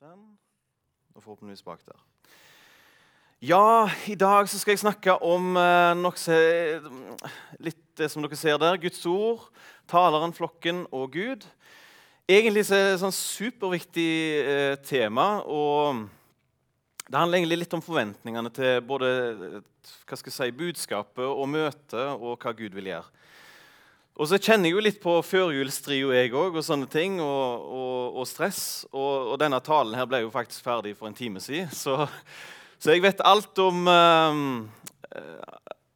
Den. Og forhåpentligvis bak der. Ja, i dag så skal jeg snakke om eh, noe litt det som dere ser der. Guds ord, taleren, flokken og Gud. Egentlig så er det et sånn superviktig eh, tema. og Det handler egentlig litt om forventningene til både eh, hva skal jeg si, budskapet og møtet og hva Gud vil gjøre. Og så kjenner jeg jo litt på førjulstrio, jeg òg, og sånne ting, og, og, og stress. Og, og, denne talen her ble jo faktisk ferdig for en time siden, så, så jeg vet alt om uh,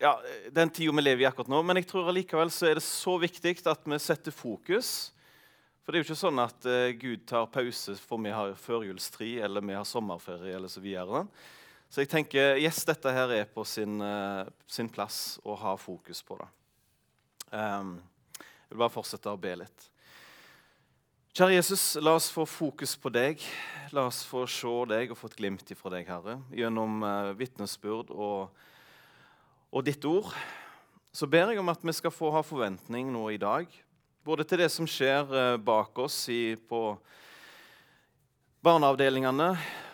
ja, den tida vi lever i akkurat nå. Men jeg tror allikevel så er det så viktig at vi setter fokus. For det er jo ikke sånn at uh, Gud tar pause for vi har førjulstri eller vi har sommerferie. eller Så videre. Så jeg tenker yes, dette her er på sin, uh, sin plass å ha fokus på det. Um, vil bare fortsette å be litt. Kjære Jesus, la oss få fokus på deg. La oss få se deg og få et glimt fra deg, Herre, gjennom uh, vitnesbyrd og, og, ditt ord. Så ber jeg om at vi skal få ha forventning nå i dag, både til det som skjer uh, bak oss i, på barneavdelingene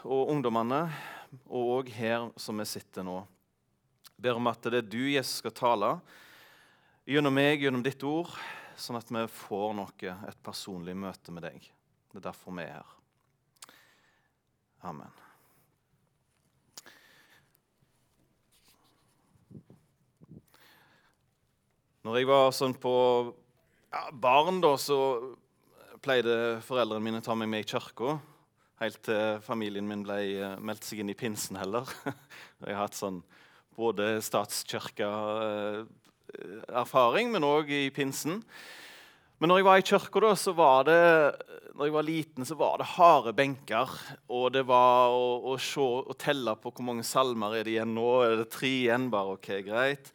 og ungdommene, og òg her som vi sitter nå. Jeg ber om at det er du, Jesus, skal tale gjennom meg, gjennom ditt ord sånn at vi får noe, et personlig møte med deg. Det er derfor vi er her. Amen. Når jeg var sånn på ja, barn, da, så pleide foreldrene mine å ta meg med i kirka. Helt til familien min ble uh, meldt seg inn i pinsen heller. jeg har hatt sånn både statskirka uh, erfaring, men òg i pinsen. Men når jeg var i kirka, så var det når jeg var liten, så var det harde benker. Og det var å, å se og telle på hvor mange salmer er det igjen nå. Er det tre igjen? bare, ok, greit.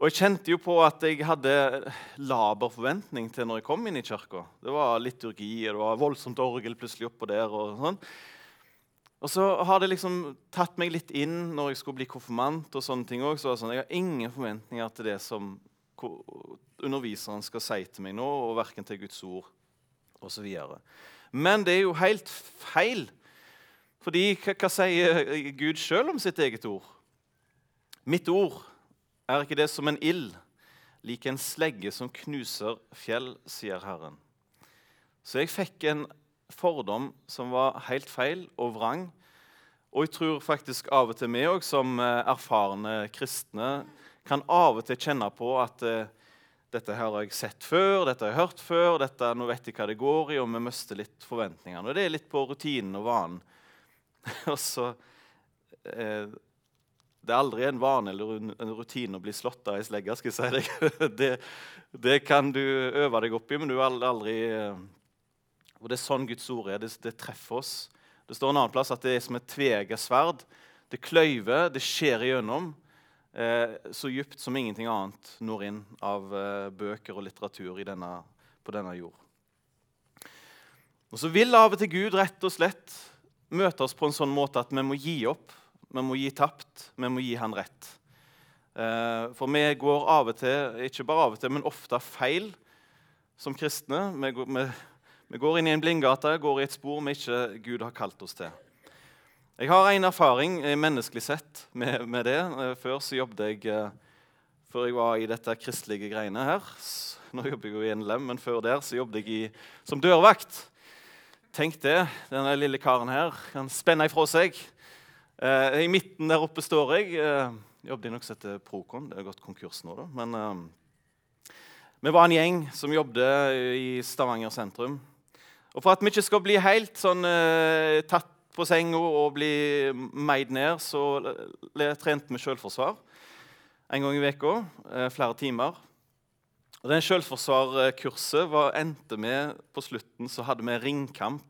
Og jeg kjente jo på at jeg hadde laber forventning til når jeg kom inn i kirka. Det var liturgi, og det var voldsomt orgel plutselig oppå der. og sånn. Og så har det liksom tatt meg litt inn når jeg skulle bli konfirmant. og sånne ting også, så sånn, Jeg har ingen forventninger til det som underviseren skal si til meg nå, og verken til Guds ord osv. Men det er jo helt feil. Fordi hva, hva sier Gud sjøl om sitt eget ord? Mitt ord er ikke det som en ild, lik en slegge som knuser fjell, sier Herren. Så jeg fikk en fordom som var helt feil og vrang. Og jeg tror faktisk av og til vi òg, som eh, erfarne kristne, kan av og til kjenne på at uh, dette har jeg sett før, dette har jeg hørt før, dette, nå vet jeg hva det går i, og vi mister litt forventningene. Og det er litt på rutinen og vanen. og så eh, Det er aldri en vane eller en rutine å bli slått av ei slegge, skal jeg si deg. det, det, kan du øve deg opp i, men du er aldri uh, og Det er sånn Guds ord er. Det, det, treffer oss. Det står en annen plass at det er som et tveegget sverd. Det kløyver, det skjer igjennom. Eh, så djupt som ingenting annet når inn av eh, bøker og litteratur denne, på denne jord. Og Så vil av og til Gud rett og slett møte oss på en sånn måte at vi må gi opp. Vi må gi tapt. Vi må gi Han rett. Eh, for vi går av og til, ikke bare av og til, men ofte feil som kristne. Vi, går, vi vi går inn i en blindgate, går i et spor vi ikke Gud har kalt oss til. Jeg har en erfaring eh, menneskelig sett med, med det. Eh, før så jobbet jeg eh, før jeg var i dette kristelige greiene her. Nå jobber jeg jo i NLM, men før der så jobbet jeg i, som dørvakt. Tenk det. Denne lille karen her kan spenne ifra seg. Eh, I midten der oppe står jeg. Eh, jobbet i noe som heter Procon. Det har gått konkurs nå, da. Men eh, vi var en gjeng som jobbet i Stavanger sentrum. Og For at vi ikke skal bli helt sånn eh, tatt på senga og bli meid ned, så trente vi selvforsvar en gang i uka, eh, flere timer. Og Den selvforsvarkurset endte med på slutten så hadde vi ringkamp.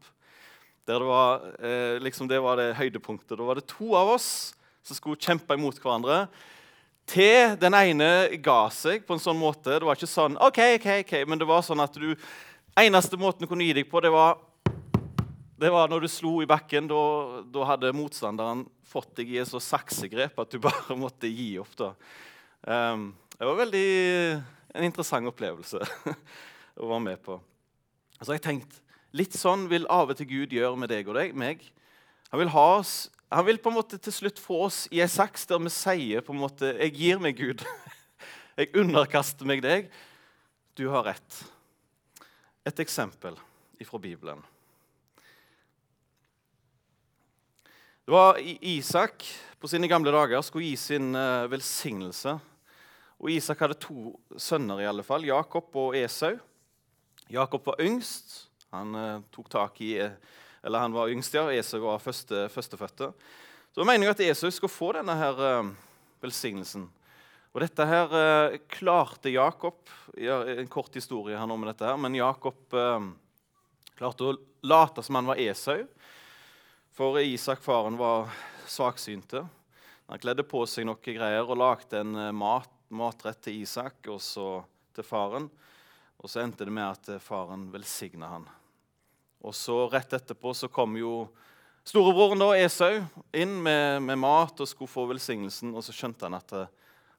Der det var, eh, liksom det var det høydepunktet. Da var det to av oss som skulle kjempe imot hverandre. Til den ene ga seg på en sånn måte. Det var ikke sånn, ok, ok, ok, men det var sånn at du Eneste måten du kunne gi deg på, det var, det var når du slo i bakken. Da, da hadde motstanderen fått deg i et så saksegrep at du bare måtte gi opp. da. Um, det var veldig en interessant opplevelse å være med på. Så har jeg tenkt Litt sånn vil av og til Gud gjøre med deg og deg, meg. Han vil, oss, han vil på en måte til slutt få oss i ei saks der vi sier på en måte 'Jeg gir meg, Gud. Jeg underkaster meg deg. Du har rett.' Et eksempel fra Bibelen. Det var Isak på sine gamle dager skulle gi sin uh, velsignelse. Og Isak hadde to sønner, i alle fall, Jakob og Esau. Jakob var yngst. Han uh, tok tak i uh, eller han var yngst, ja. Esau var første, førstefødte. Så jeg mener at Esau skulle få denne her velsignelsen. Og dette her eh, klarte Jakob ja, En kort historie her nå med dette her, men Jakob eh, klarte å late som han var Esau. For Isak, faren, var svaksynte. Han kledde på seg noe greier og lagde en mat, matrett til Isak og så til faren. Og så endte det med at faren velsigna han. Og så Rett etterpå så kom jo storebroren da, Esau inn med, med, mat og skulle få velsignelsen. Og så skjønte han at uh,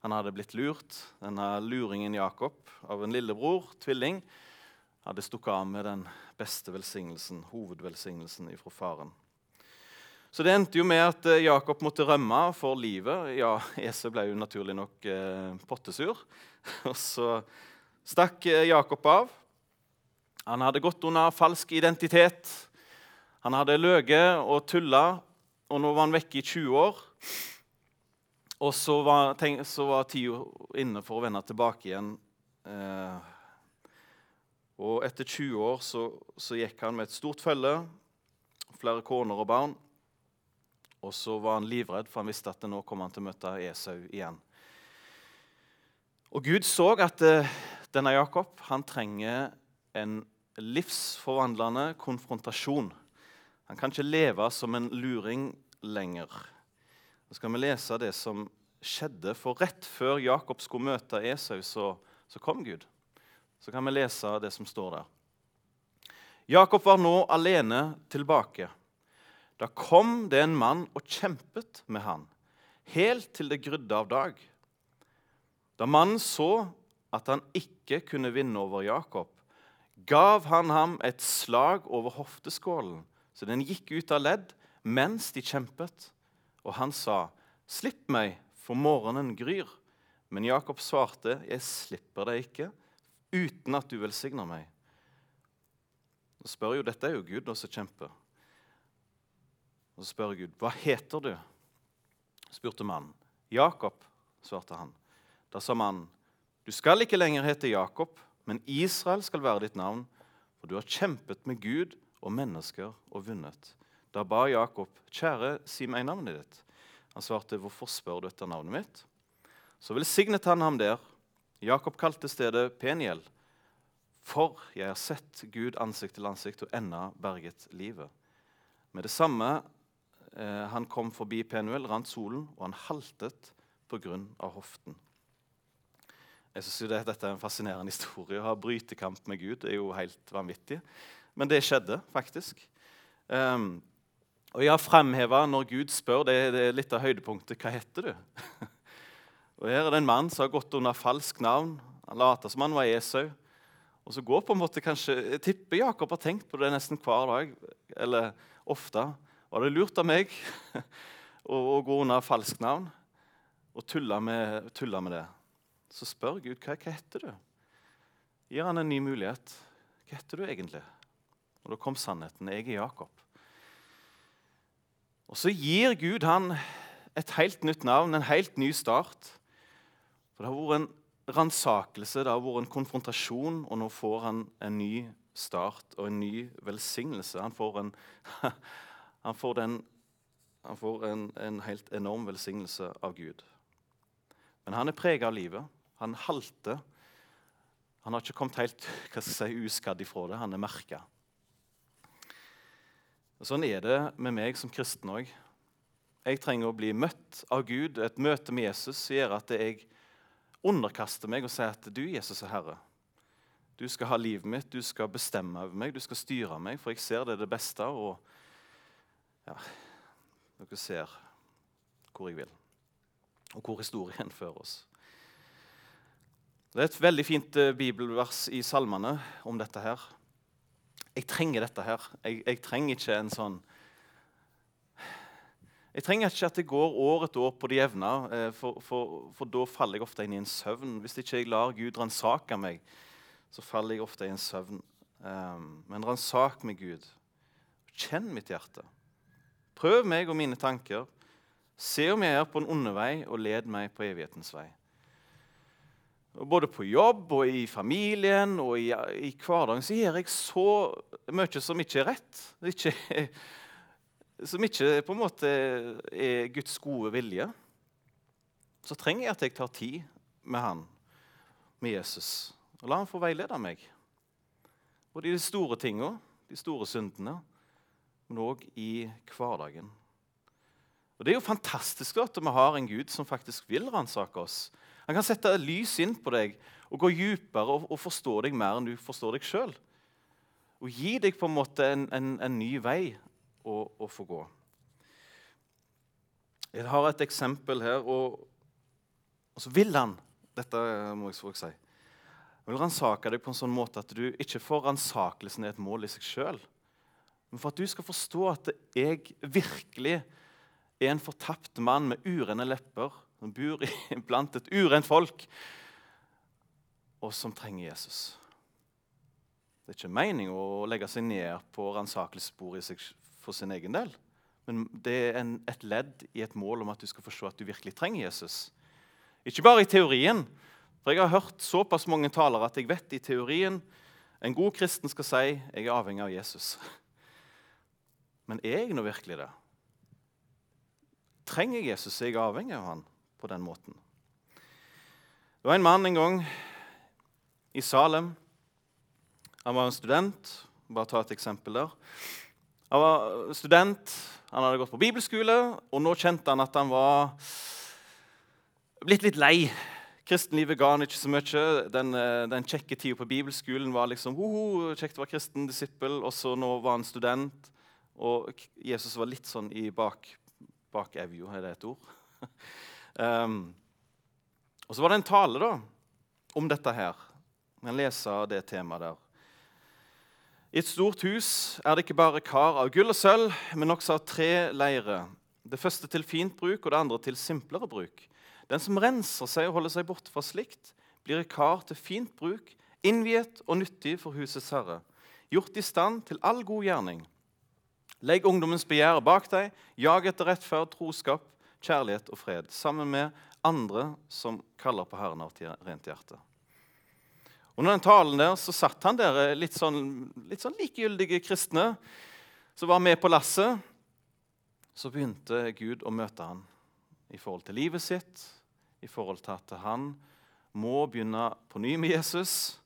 han hadde blitt lurt. Denne luringen Jakob av en lillebror, tvilling, hadde stukket av med den beste velsignelsen, hovedvelsignelsen fra faren. Så det endte jo med at uh, Jakob måtte rømme for livet. Ja, Esau ble jo naturlig nok eh, pottesur. og så stakk Jakob av. Han hadde gått under falsk identitet. Han hadde løyet og tulla, og nå var han vekke i 20 år. Og så var, tenk, så var tida inne for å vende tilbake igjen. Eh, og etter 20 år så, så, gikk han med et stort følge, flere koner og barn. Og så var han livredd, for han visste at nå kom han til å møte Esau igjen. Og Gud så at eh, denne Jakob han trenger en livsforvandlende konfrontasjon. Han kan ikke leve som en luring lenger. Så skal vi lese det som skjedde, for rett før Jakob skulle møte Esau, så, så kom Gud. Så kan vi lese det som står der. Jakob var nå alene tilbake. Da kom det en mann og kjempet med han, helt til det grydde av dag. Da mannen så at han ikke kunne vinne over Jakob, gav han ham et slag over hofteskålen, så den gikk ut av ledd mens de kjempet. Og han sa, 'Slipp meg, for morgenen gryr.' Men Jakob svarte, 'Jeg slipper deg ikke uten at du velsigner meg.' Og spør jo, Dette er jo Gud som kjemper. Og så spør Gud, 'Hva heter du?' spurte mannen. 'Jakob', svarte han. Da sa mannen, 'Du skal ikke lenger hete Jakob.' Men Israel skal være ditt navn, for du har kjempet med Gud og mennesker og vunnet. Da ba Jakob, 'Kjære, si meg navnet ditt.' Han svarte, 'Hvorfor spør du etter navnet mitt?' Så velsignet han ham der. Jakob kalte stedet Peniel, for jeg har sett Gud ansikt til ansikt og ennå berget livet. Med det samme eh, han kom forbi Penuel, rant solen, og han haltet av hoften. Jeg synes jo det, Dette er en fascinerende historie. Å ha brytekamp med Gud er jo helt vanvittig. Men det skjedde faktisk. Um, og jeg har når Gud spør det, er litt av høydepunktet hva heter du? og Her er det en mann som har gått under falsk navn. Han later som han var Esau. Og så går på en måte kanskje, Jeg tipper Jakob har tenkt på det nesten hver dag. Eller ofte. Var det lurt av meg å gå under falsk navn og tulle med, tulle med det? så spør Gud hva, hva heter du Gir han en ny mulighet. Hva heter du egentlig? Og Da kom sannheten. Jeg er Jakob. Og Så gir Gud han et helt nytt navn, en helt ny start. For Det har vært en ransakelse, det har vært en konfrontasjon, og nå får han en ny start og en ny velsignelse. Han får en, han får den, han får en, en helt enorm velsignelse av Gud. Men han er prega av livet. Han halter. Han har ikke kommet helt hva skal si, uskadd ifra det. Han er merka. Sånn er det med meg som kristen òg. Jeg trenger å bli møtt av Gud. Et møte med Jesus gjør at jeg underkaster meg og sier at du, Jesus, er Herre. Du skal ha livet mitt, du skal bestemme over meg, du skal styre meg, for jeg ser det er det beste. Og ja, dere ser hvor jeg vil, og hvor historien fører oss. Det er et veldig fint eh, bibelvers i salmene om dette her. Jeg trenger dette her. Jeg, jeg trenger ikke en sånn jeg trenger ikke at det går år etter år på det jevne, eh, for, for, for, da faller jeg ofte inn i en søvn. Hvis ikke jeg lar Gud ransake meg, så faller jeg ofte i en søvn. Um, men ransak meg, Gud. Kjenn mitt hjerte. Prøv meg og mine tanker. Se om jeg er på en onde vei, og led meg på evighetens vei. Både på jobb og i familien og i, i hverdagen så gjør jeg så mye som ikke er rett. Ikke, som ikke på en måte er Guds gode vilje. Så trenger jeg at jeg tar tid med han, med Jesus, og la han få veilede meg. Både i de store tinga, de store syndene, men òg i hverdagen. Og Det er jo fantastisk at vi har en Gud som faktisk vil ransake oss. Han kan sette lys inn på deg og gå dypere og, og, forstå deg mer enn du forstår deg sjøl. Og gi deg på en måte en, en, en ny vei å, å, få gå. Jeg har et eksempel her, og, og så vil han Dette må jeg også si. Han vil ransake deg på en sånn måte at du ikke får ransakelsen i et mål i seg sjøl. Men for at du skal forstå at jeg virkelig er en fortapt mann med urene lepper som bor blant et urent folk, og som trenger Jesus. Det er ikke meningen å legge seg ned på ransakelsesbordet for sin egen del. Men det er en, et ledd i et mål om at du skal forstå at du virkelig trenger Jesus. Ikke bare i teorien. For Jeg har hørt såpass mange talere at jeg vet i teorien en god kristen skal si jeg er avhengig av Jesus. Men er jeg nå virkelig det? Trenger jeg Jesus, er jeg avhengig av han? På den måten. Det var en mann en gang i Salem. Han var en student. Bare ta et eksempel der. Han var student, han hadde gått på bibelskole, og nå kjente han at han var blitt litt lei. Kristenlivet ga han ikke så mye. Den, eh, den kjekke tida på bibelskolen var liksom Hoho, kjekt å være kristen disippel. Og så nå var han student, og Jesus var litt sånn i bak, bak evja, er det et ord? Um, og Så var det en tale da, om dette her. Jeg kan lese det temaet der. I et stort hus er det ikke bare kar av gull og sølv, men også av tre leirer. Det første til fint bruk og det andre til simplere bruk. Den som renser seg og holder seg borte fra slikt, blir et kar til fint bruk, innviet og nyttig for husets herre, gjort i stand til all god gjerning. Legg ungdommens begjær bak deg, jag etter rettferd, troskap, kjærlighet og fred, sammen med andre som kaller på Herren av rent hjerte. Og Under den talen der så satt han der eh, litt sånn, litt sånn likegyldige kristne som var med på lasset. Så begynte Gud å møte han i forhold til livet sitt, i forhold til at han må begynne på ny med Jesus.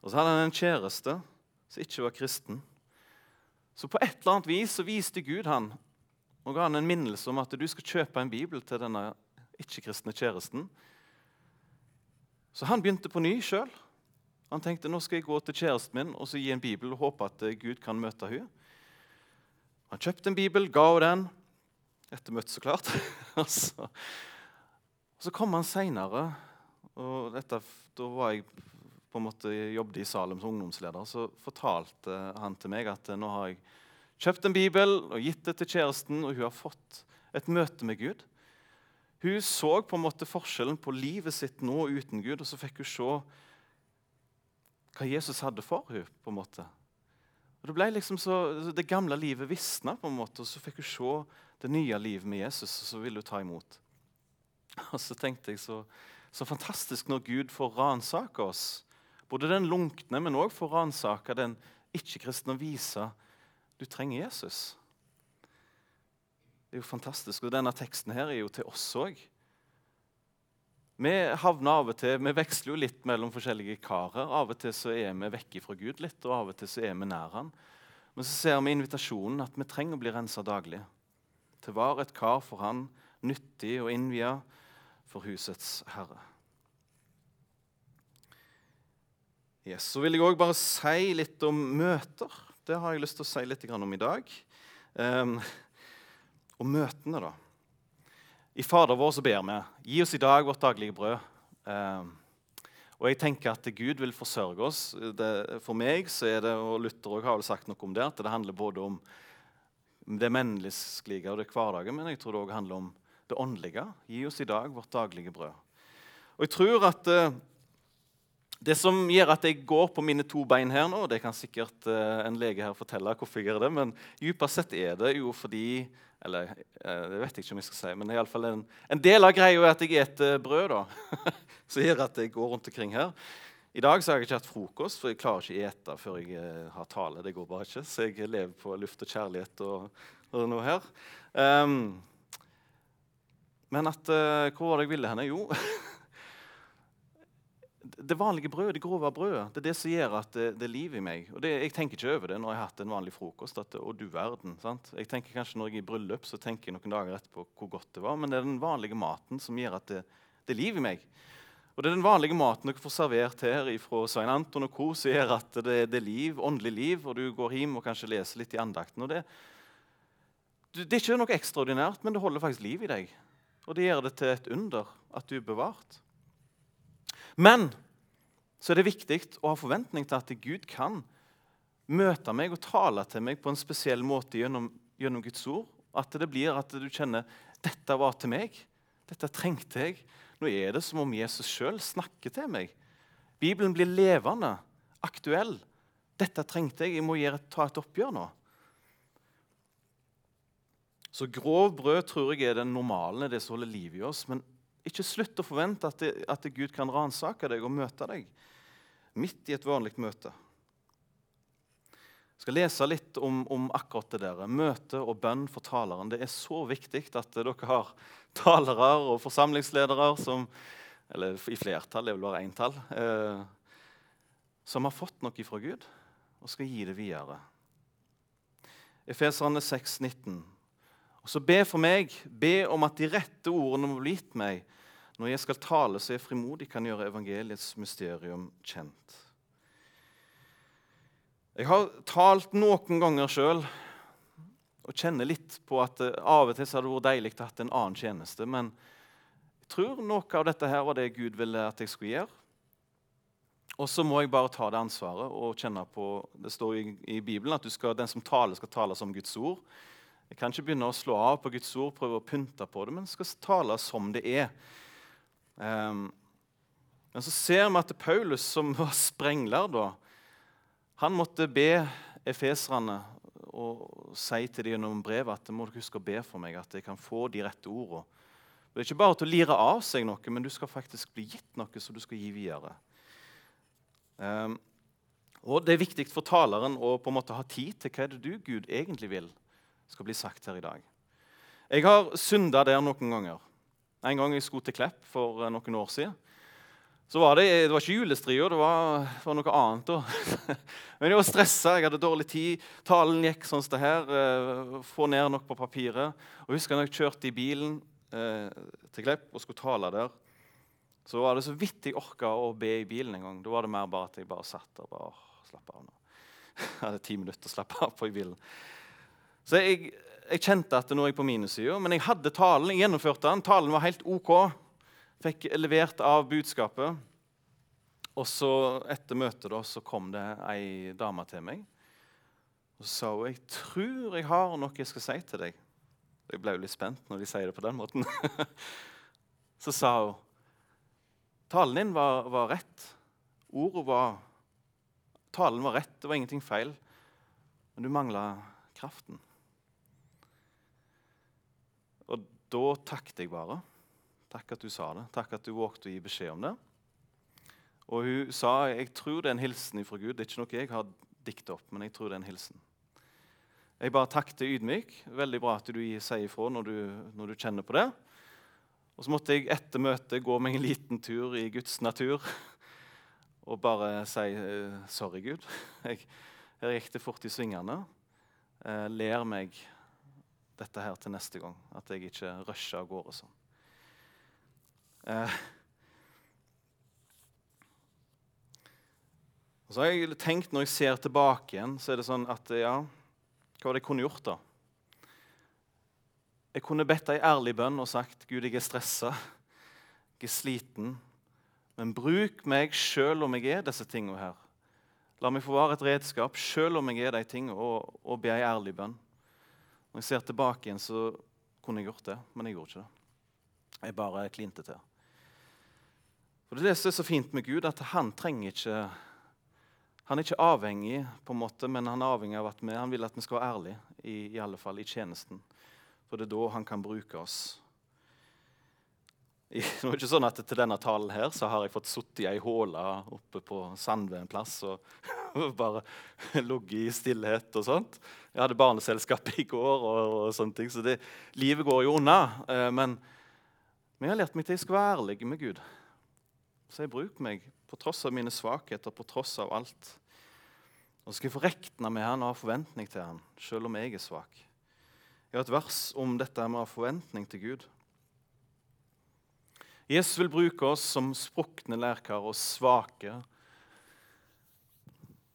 Og så hadde han en kjæreste som ikke var kristen. Så på et eller annet vis så viste Gud han og ga han en minnelse om at du skal kjøpe en bibel til denne ikke-kristne kjæresten. Så han begynte på ny sjøl. Han tenkte nå skal jeg gå til kjæresten min og så gi en bibel og håpe at eh, Gud kan møte henne. Han kjøpte en bibel, ga henne den. Etter møtet, så klart. så, kom han seinere, og dette, da var jeg på en måte jobbet i Salem som ungdomsleder. Så fortalte han til meg at eh, nå har jeg kjøpt en bibel og gitt det til kjæresten, og hun har fått et møte med Gud. Hun så på en måte forskjellen på livet sitt nå uten Gud, og så fikk hun se hva Jesus hadde for henne. på en måte. Og Det liksom så, det gamle livet visna, på en måte, og så fikk hun se det nye livet med Jesus, og så ville hun ta imot. Og så tenkte jeg så, så fantastisk når Gud får ransake oss. Både den lunkne, men òg får ransake den ikke-kristne og vise du trenger Jesus. Det er jo fantastisk. Og denne teksten her er jo til oss òg. Vi havner av og til, vi veksler jo litt mellom forskjellige karer. Av og til så er vi vekke fra Gud litt, og av og til så er vi nær han. Men så ser vi invitasjonen at vi trenger å bli rensa daglig. Til var et kar for han, nyttig og innvia for husets herre. Yes, så vil jeg òg bare si litt om møter. Det har jeg lyst til å si litt om i dag. Um, og møtene, da. I Fader vår så ber vi gi oss i dag vårt daglige brød. Um, Og jeg tenker at Gud vil forsørge oss. Det, for meg så er det, og Luther har vel sagt noe om det, at det handler både om det menneskelige og det hverdagen, men jeg tror det også handler om det åndelige. Gi oss i dag vårt daglige brød. Og jeg tror at uh, det som gjør at jeg går på mine to bein her nå, det kan sikkert uh, en lege her fortelle hvorfor jeg gjør det, men dypest sett er det jo fordi Eller uh, det vet jeg ikke om jeg skal si, men i alle fall en, en del av greia er at jeg spiser brød. da, Som gjør at jeg går rundt omkring her. I dag så har jeg ikke hatt frokost, for jeg klarer ikke å ete før jeg har tale. det går bare ikke, Så jeg lever på luft og kjærlighet og, og noe her. Um, men at, hvor var det jeg ville henne? Jo det vanlige brødet, det grove brødet, det er det som gjør at det, det er liv i meg. Og det, Jeg tenker ikke over det når jeg har hatt en vanlig frokost. At, å du verden, sant? Jeg tenker kanskje Når jeg er i bryllup, så tenker jeg noen dager etterpå hvor godt det var. Men det er den vanlige maten som gjør at det, det er liv i meg. Og det er den vanlige maten dere får servert her fra Svein Anton og co. som gjør at det, det, er liv, åndelig liv, og du går hjem og kanskje leser litt i andakten. og det, det er ikke noe ekstraordinært, men det holder faktisk liv i deg. Og det gjør det til et under at du er bevart. Men så er det viktig å ha forventning til at Gud kan møte meg og tale til meg på en spesiell måte gjennom, gjennom Guds ord. At det blir at du kjenner dette var til meg. Dette trengte jeg. Nå er det som om Jesus sjøl snakker til meg. Bibelen blir levende, aktuell. Dette trengte jeg. Jeg må gjøre, ta et oppgjør nå. Så grov brød tror jeg er den normalen, det som holder liv i oss. Men ikke slutt å forvente at, det, at Gud kan ransake deg og møte deg midt i et vanlig møte. Jeg skal lese litt om, om, akkurat det der. Møte og bønn for taleren. Det er så viktig at dere har talere og forsamlingsledere som Eller i flertall, det vil være entall. Eh, som har fått noe fra Gud og skal gi det videre. Efeserne 6, 19. Og så be for meg, be om at de rette ordene må bli gitt meg, når jeg skal tale, så jeg frimodig kan gjøre evangeliets mysterium kjent. Jeg har talt noen ganger sjøl og kjenner litt på at eh, av og til hadde det vært deilig å ha en annen tjeneste. Men jeg tror noe av dette her var det Gud ville at jeg skulle gjøre. Og så må jeg bare ta det ansvaret og kjenne på Det står i, i Bibelen at skal, den som taler, skal tale som Guds ord. Jeg kan ikke begynne å slå av på Guds ord, prøve å pynte på det, men skal tale som det er. Um, men så ser vi at Paulus, som var sprengler da, han måtte be efeserne og si til dem gjennom brevet at må huske å be for meg, at jeg kan få de rette ordene. Det er ikke bare til å lire av seg noe, men du skal faktisk bli gitt noe som du skal gi videre. Um, og Det er viktig for taleren å på en måte ha tid til hva er det du, Gud, egentlig vil skal bli sagt her i dag. Jeg har synda der noen ganger. En gang jeg skulle til Klepp for eh, noen år siden. Så var det, det var ikke julestria, det var, var noe annet. Men jeg var stressa, jeg hadde dårlig tid. Talen gikk sånn som det her. Eh, få ned nok på papiret. Og husker når jeg kjørte i bilen eh, til Klepp og skulle tale der, så var det så vidt jeg orka å be i bilen en gang. Da var det mer bare at jeg bare satt der. bare, slappa slapp av nå. Jeg hadde ti minutter å slappe av på i bilen. Så jeg, jeg kjente at nå er jeg på minussida, men jeg hadde talen. Jeg gjennomførte den. Talen var helt OK. Fikk levert av budskapet. Og så etter møtet da, så kom det ei dame til meg. Og så sa hun jeg tror jeg har noe jeg skal si til deg. Jeg ble jo litt spent når de sier det på den måten. så sa hun talen din var, var rett. Ordet var Talen var rett, det var ingenting feil. Men du mangla kraften. Da takket jeg bare. Takk at du sa det. Takk at du vågte å gi beskjed om det. Og hun sa jeg tror det er en hilsen fra Gud. Det er ikke noe jeg har dikta opp, men jeg tror det er en hilsen. Jeg bare takket ydmyk. Veldig bra at du sier ifra når du, når du kjenner på det. Og så måtte jeg etter møtet gå meg en liten tur i Guds natur og bare si eh, sorry, Gud. Jeg, her gikk det fort i svingene. Eh, ler meg dette her til neste gang. At jeg ikke rusher av gårde sånn. Eh. Og så har jeg tenkt Når jeg ser tilbake igjen, så er det sånn at ja, hva var det jeg kunne gjort, da? Jeg kunne bedt ei ærlig bønn og sagt Gud, jeg er stressa, jeg er sliten, Men bruk meg sjøl om jeg er disse tingene her. La meg få være et redskap sjøl om jeg er de tingene, og, og be ei ærlig bønn. Når jeg ser tilbake igjen, så kunne jeg gjort det, men jeg gjorde ikke det. Jeg bare klinte til. Og Det er det som er så fint med Gud, at han trenger ikke Han er ikke avhengig, på en måte, men han er avhengig av at vi, han vil at vi skal være ærlige, i, i alle fall i tjenesten. For det er da han kan bruke oss. Er det ikke sånn at Til denne talen her så har jeg fått sittet i ei håle oppe på Sandve plass og bare ligget i stillhet og sånt. Jeg hadde barneselskap i går, og, og sånne ting, så det, livet går jo unna. Eh, men, men jeg har lært meg til jeg skal være ærlig med Gud. Så jeg bruker meg på tross av mine svakheter, på tross av alt. Og så skal jeg få rekne med han og ha forventning til han, selv om jeg er svak. Jeg har et vers om dette med å ha forventning til Gud. Jesus vil bruke oss som sprukne lærkar og svake.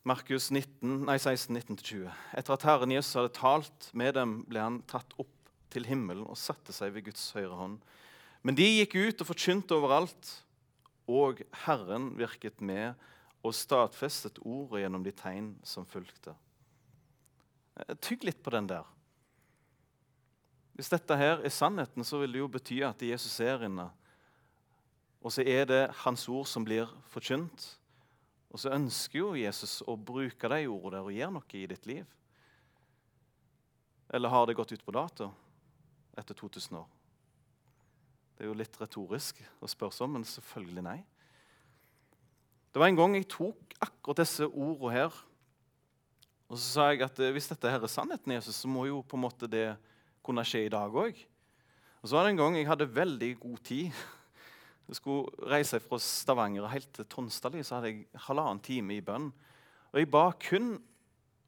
Markus 16, 19-20. Etter at Herren Jesus hadde talt med dem, ble han tatt opp til himmelen og satte seg ved Guds høyre hånd. Men de gikk ut og forkynte overalt, og Herren virket med og stadfestet ordet gjennom de tegn som fulgte. Eh, tygg litt på den der. Hvis dette her er sannheten, så vil det jo bety at Jesus er inne og så er det hans ord som blir forkynt. Og så ønsker jo Jesus å bruke de ordene der og gjøre noe i ditt liv. Eller har det gått ut på dato etter 2000 år? Det er jo litt retorisk å spørre sånn, men selvfølgelig nei. Det var en gang jeg tok akkurat disse ordene her, og så sa jeg at eh, hvis dette her er sannheten, Jesus, så må jo på en måte det kunne skje i dag òg. Og så var det en gang jeg hadde veldig god tid jeg skulle reise fra Stavanger og helt til Tonstadli, så hadde jeg halvannen time i bønn. Og jeg ba kun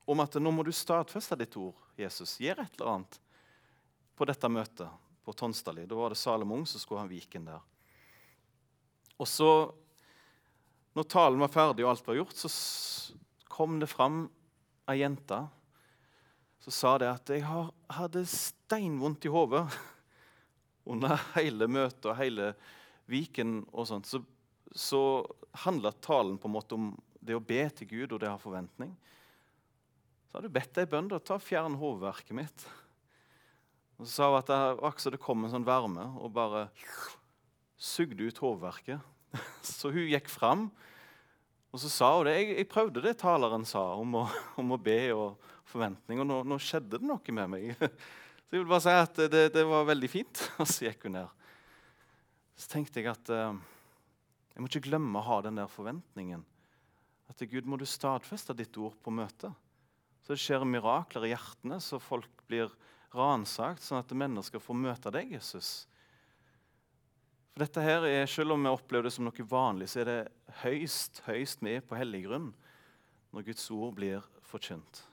om at nå må du stadfeste ditt ord, Jesus. Gjør et eller annet på dette møtet på Tonstadli. Da var det Salomon som skulle ha Viken der. Og så, når talen var ferdig og alt var gjort, så kom det fram ei jente så sa det at jeg hadde steinvondt i hodet under hele møtet og hele Viken og sånt, så, så handler talen på en måte om det å be til Gud og det å ha forventning. Så har du bedt ei bønn. da, Ta Fjern hovedverket mitt. Og Så sa hun at det, akkurat det kom en sånn varme og bare sugde ut hovedverket. Så hun gikk fram, og så sa hun det. Jeg, jeg prøvde det taleren sa om å, om å be og forventning, og nå, nå, skjedde det noe med meg. Så jeg vil bare si at det, det var veldig fint. Og så gikk hun ned så tenkte jeg at eh, jeg må ikke glemme å ha den der forventningen. At Gud må du stadfeste ditt ord på møtet. Så det skjer mirakler i hjertene, så folk blir ransakt, sånn at mennesker får møte deg, Jesus. For dette her er, Selv om vi opplever det som noe vanlig, så er det høyst høyst med på hellig grunn når Guds ord blir forkynt.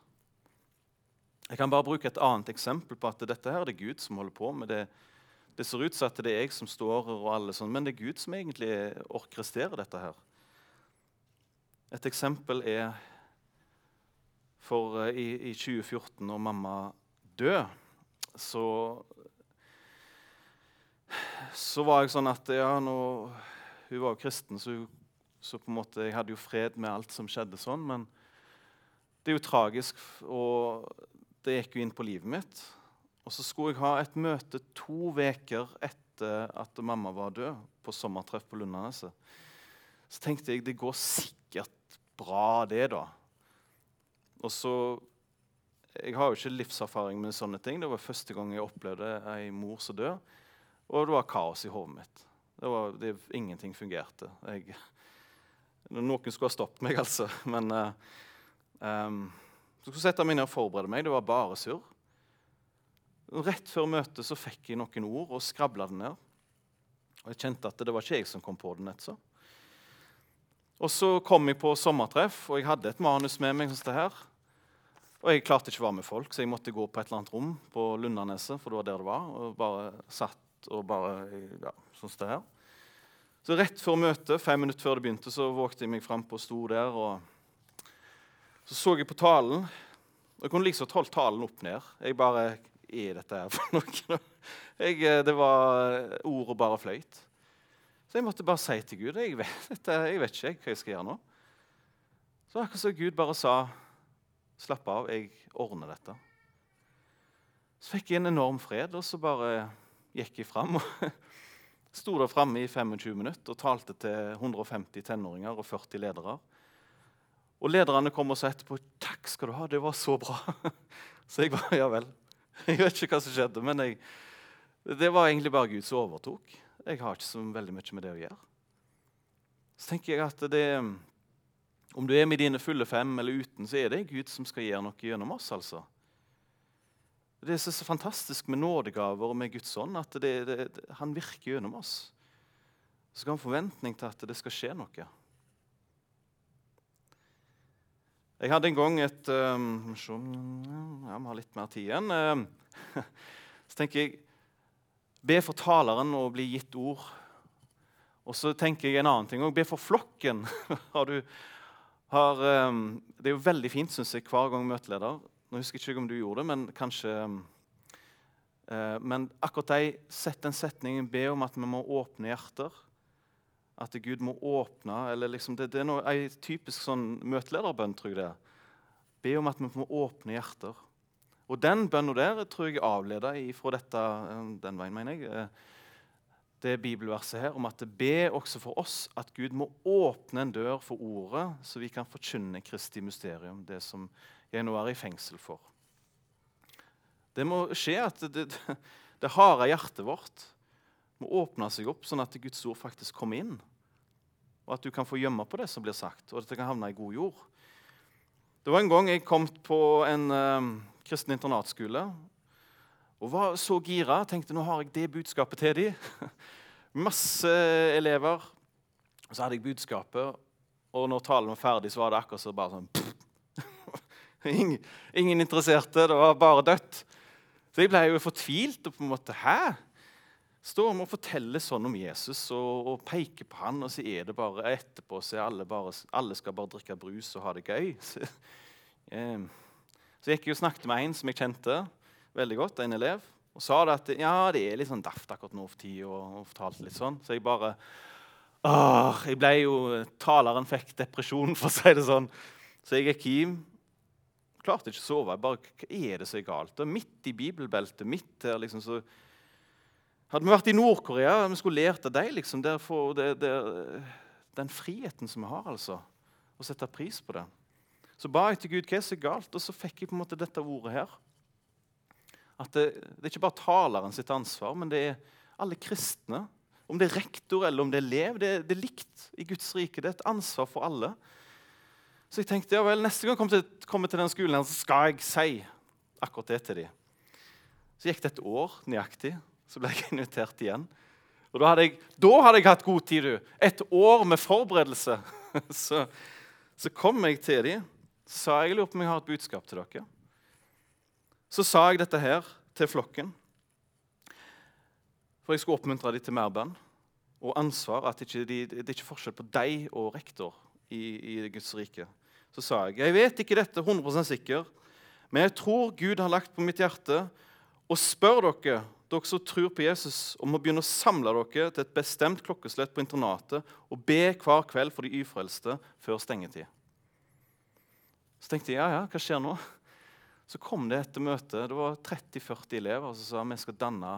Jeg kan bare bruke et annet eksempel på at dette her er det Gud som holder på med. det det ser ut som at det er jeg som står her, og alle sånn, men det er Gud som egentlig orkestrerer dette her. Et eksempel er for uh, i, i, 2014, når mamma døde, så Så var jeg sånn at ja, nå, Hun var jo kristen, så, så, på en måte, jeg hadde jo fred med alt som skjedde sånn. Men det er jo tragisk, og det gikk jo inn på livet mitt. Og så skulle jeg ha et møte to uker etter at mamma var død, på sommertreff på Lundaneset. Så tenkte jeg det går sikkert bra, det, da. Og så Jeg har jo ikke livserfaring med sånne ting. Det var første gang jeg opplevde ei mor som dør. Og det var kaos i hodet mitt. Det var, det, ingenting fungerte. Jeg, noen skulle ha stoppet meg, altså. Men uh, um, så skulle jeg sette meg ned og forberede meg. Det var bare surr. Rett før møtet så fikk jeg noen ord og skrabla det ned. Og jeg kjente at det var ikke jeg som kom på det. så. Og så kom jeg på sommertreff, og jeg hadde et manus med meg. sånn her. Og jeg klarte ikke å være med folk, så jeg måtte gå på et eller annet rom på Lundaneset. for det var der det var, og bare satt og bare, ja, sånn det her. Så Rett før møtet, fem minutter før det begynte, så vågte jeg meg fram og sto der. og Så så jeg på talen. og Jeg kunne liksom holdt talen opp ned. Jeg bare er dette her for noe? Eh, det var ord og bare fløyt. Så jeg måtte bare si til Gud jeg vet, dette, jeg vet ikke hva jeg skal gjøre nå. Så akkurat som Gud bare sa slapp av, jeg ordner dette. Så fikk jeg en enorm fred, og så bare gikk jeg fram. Sto der framme i 25 minutter og talte til 150 tenåringer og 40 ledere. Og lederne kom og sa etterpå 'Takk skal du ha, det var så bra'. Så jeg bare Ja vel. Jeg vet ikke hva som skjedde, men jeg, det var egentlig bare Gud som overtok. Jeg har ikke så veldig mye med det å gjøre. Så tenker jeg at det, om du er med dine fulle fem eller uten, så er det Gud som skal gjøre noe gjennom oss. altså. Det er så fantastisk med nådegaver og med Guds ånd at det, det, han virker gjennom oss. Så skal han ha forventning til at det skal skje noe. Jeg hadde en gang et um, ja, Vi har litt mer tid igjen. Uh, så tenker jeg Be for taleren å bli gitt ord. Og så tenker jeg en annen ting òg. Be for flokken. har du, har, um, det er jo veldig fint, syns jeg, hver gang møteleder Nå husker jeg ikke om du gjorde det, men kanskje uh, Men akkurat de sett den setningen Be om at vi må åpne hjerter. At Gud må åpne eller liksom, Det, det er noe, en typisk sånn møtelederbønn, tror jeg det er. Be om at vi må åpne hjerter. Og den bønna der tror jeg er avleda fra dette eh, den veien, mener jeg, eh, det bibelverset her om at det be også for oss at Gud må åpne en dør for ordet, så vi kan forkynne Kristi mysterium, det som jeg nå er i fengsel for. Det må skje at det, det, det harde hjertet vårt må åpne seg opp, sånn at Guds ord faktisk kommer inn. Og at du kan få gjemme på det som blir sagt, og at det kan havne i god jord. Det var en gang jeg kom på en uh, kristen internatskole og var så gira. Tenkte nå har jeg det budskapet til dem. Masse elever. Så hadde jeg budskapet, og når talen var ferdig, så var det akkurat så bare sånn ingen, ingen interesserte. Det var bare dødt. Så jeg ble jo fortvilt. og på en måte, Hæ? Står og forteller sånn om Jesus og, og, peker på han, og så er det bare etterpå så alle, bare, alle skal bare drikke brus og ha det gøy. Så, eh, så jeg gikk og snakket med en som jeg kjente veldig godt, en elev, og sa det at ja, det er litt sånn daft akkurat nå for tida. Og, og fortalte litt sånn. Så jeg bare åh, jeg ble jo, Taleren fikk depresjon, for å si det sånn. Så jeg gikk hjem. Klarte ikke å sove. Jeg bare, Hva er det som er galt? Og midt i bibelbeltet, midt her, liksom, så Hadde vi vært i Nord-Korea, vi skulle lært av dem liksom, den friheten som vi har, altså. Å sette pris på det. Så ba jeg til Gud hva er så galt, og så fikk jeg på en måte dette ordet her. At det, det er ikke bare taleren sitt ansvar, men det er alle kristne. Om det er rektor eller om det er elev, det, det er likt i Guds rike. Det er et ansvar for alle. Så jeg tenkte ja vel, neste gang jeg kommer til, den skolen, så skal jeg si akkurat det til dem. Så gikk det et år nøyaktig, så ble jeg invitert igjen. Og da hadde jeg, da hadde jeg hatt god tid, du. Et år med forberedelse. Så, så kom jeg til dem sa jeg lurer på om jeg har et budskap til dere. Så sa jeg dette her til flokken. For jeg skulle oppmuntre dem til mer og ansvar. at ikke de, Det er ikke forskjell på deg og rektor i, i Guds rike. Så sa jeg jeg vet ikke dette 100% sikker, men jeg tror Gud har lagt på mitt hjerte og spør dere, dere som tror på Jesus, om å begynne å samle dere til et bestemt klokkeslett på internatet og be hver kveld for de ufrelste før stengetid. Så tenkte jeg ja, ja, hva skjer nå? Så kom det etter møtet. Det var 30-40 elever som sa vi skal danne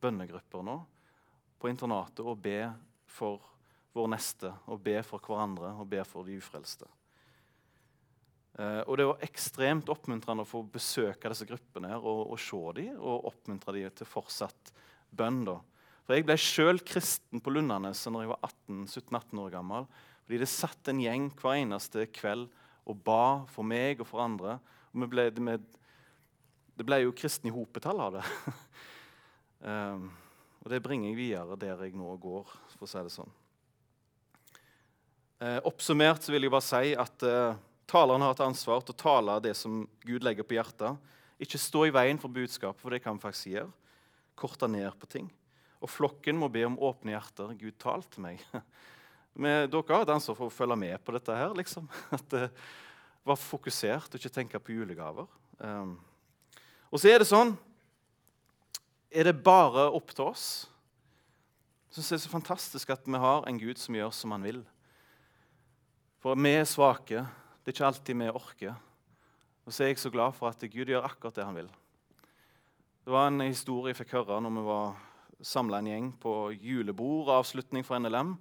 bønnegrupper nå på internatet og be for vår neste, og be for hverandre og be for de ufrelste. Eh, og Det var ekstremt oppmuntrende å få besøke disse gruppene her, og, og se dem og oppmuntre dem til fortsatt bønn. da. For Jeg ble sjøl kristen på Lundaneset når jeg var 17-18 år gammel. fordi Det satt en gjeng hver eneste kveld og ba for meg og for andre. Og ble, det, det, ble jo kristne i hopetall av det. um, og det bringer jeg videre der jeg nå går, for å si det sånn. Uh, oppsummert så vil jeg bare si at uh, taleren har et ansvar til å tale det som Gud legger på hjertet. Ikke stå i veien for budskapet, for det kan vi faktisk gjøre. Korte ned på ting. Og flokken må be om åpne hjerter. Gud, tal til meg. Men dere har et ansvar for å følge med på dette her. liksom. At det var fokusert og ikke tenke på julegaver. Um, og så er det sånn Er det bare opp til oss, Jeg synes det er så fantastisk at vi har en Gud som gjør som han vil. For vi er svake. Det er ikke alltid vi orker. Og så er jeg så glad for at Gud gjør akkurat det han vil. Det var en historie jeg fikk høre når vi var samla en gjeng på julebord, avslutning for NLM.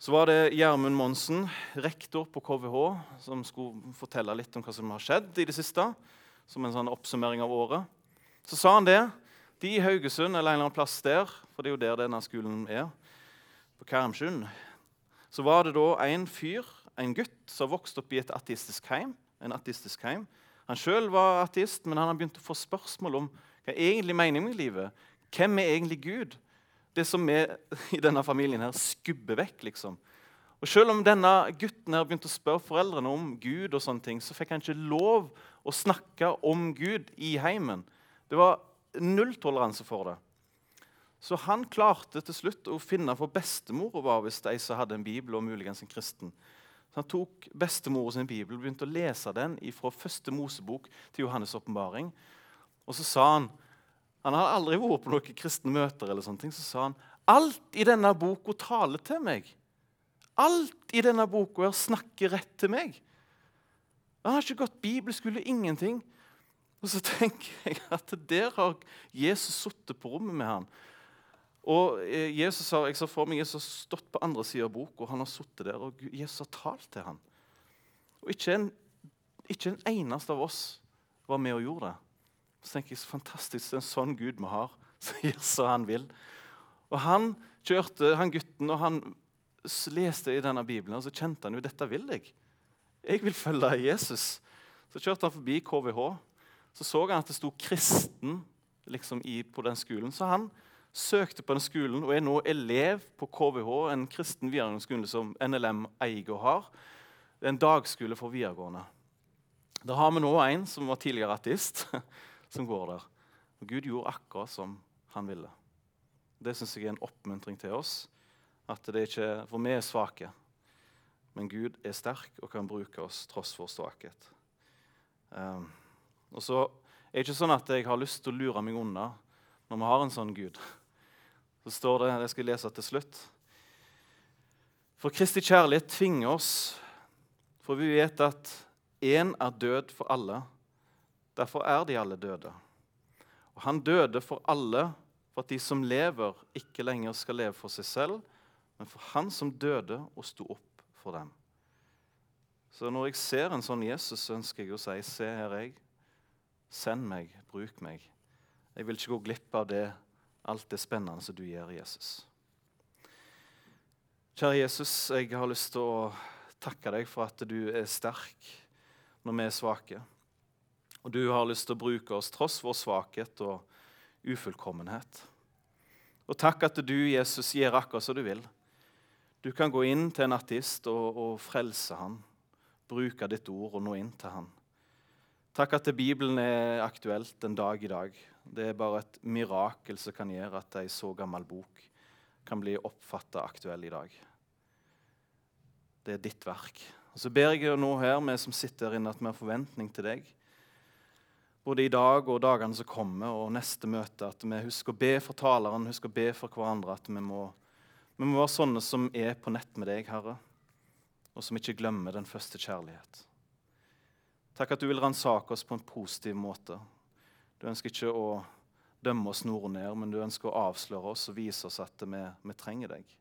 Så var det Gjermund Monsen, rektor på KVH, som skulle fortelle litt om hva som har skjedd i det siste. Som en sånn oppsummering av året. Så sa han det. De i Haugesund eller en eller annen plass der, for det er jo der denne skolen er, på Karmsund, så var det da en fyr, en gutt, som vokste opp i et ateistisk heim. En ateistisk heim. Han sjøl var ateist, men han har begynt å få spørsmål om hva er egentlig meningen med livet. Hvem er egentlig Gud? Det som vi i denne familien her skubber vekk. liksom. Og Selv om denne gutten her begynte å spørre foreldrene om Gud, og sånne ting, så fikk han ikke lov å snakke om Gud i heimen. Det var nulltoleranse for det. Så han klarte til slutt å finne for bestemor var hvis de som hadde en bibel, og muligens en kristen. Så Han tok bestemor sin bibel og begynte å lese den fra første Mosebok til Johannes' åpenbaring. Og så sa han Han hadde aldri vært på noen kristne møter. eller sånne ting, Så sa han alt i denne boka taler til meg. Alt i denne boka snakker rett til meg. Han har ikke gått bibelskole, ingenting. Og så tenker jeg at der har Jesus sittet på rommet med han. Og eh, Jesus har, Jeg ser for meg Jesus har stått på andre sida av boka, og han har sittet der, og Jesus har talt til ham. Og ikke en, ikke en eneste av oss var med og gjorde det. Så tenker jeg, så fantastisk, det er en sånn Gud vi har, som gjør som han vil. Og han kjørte, han gutten, og han leste i denne Bibelen, og så kjente han jo dette vil jeg. Jeg vil følge Jesus. Så kjørte han forbi KVH så så han at det sto 'kristen' liksom, i, på den skolen. Så han søkte på den skolen og er nå elev på KVH, en kristen videregående skole som NLM eier og har. Det er en dagskole for videregående. Da har vi nå en som var tidligere ateist, som går der. Og Gud gjorde akkurat som han ville. Det syns jeg er en oppmuntring til oss. At det ikke, For vi er svake, men Gud er sterk og kan bruke oss tross vår svakhet. Um, og så er det ikke sånn at jeg har lyst til å lure meg unna når vi har en sånn Gud. Så står det, det skal jeg lese til slutt. For Kristi kjærlighet tvinger oss, for vi vet at én er død for alle. Derfor er de alle døde. Og han døde for alle, for at de som lever, ikke lenger skal leve for seg selv, men for han som døde og sto opp for dem. Så når jeg ser en sånn Jesus, så ønsker jeg å si, se her, jeg. Send meg, bruk meg. Jeg vil ikke gå glipp av det, alt det spennende som du gjør, Jesus. Kjære Jesus, jeg har lyst til å takke deg for at du er sterk når vi er svake. Og du har lyst til å bruke oss tross vår svakhet og ufullkommenhet. Og takk at du, Jesus, gjør akkurat som du vil. Du kan gå inn til en artist og, og frelse han, bruke ditt ord og nå inn til han. Takk at Bibelen er aktuelt en dag i dag. Det er bare et mirakel som kan gjøre at ei så gammel bok kan bli oppfatta aktuell i dag. Det er ditt verk. Og Så ber jeg nå her, vi som sitter her inne, at vi har forventning til deg. Både i dag og dagene som kommer, og neste møte. At vi husker å be for taleren, husker å be for hverandre. At vi må, vi må være sånne som er på nett med deg, Herre, og som ikke glemmer den første kjærlighet. Takk at du vil ransake oss på en positiv måte. Du ønsker ikke å dømme oss nord og ned, men du ønsker å avsløre oss og vise oss at vi, vi trenger deg.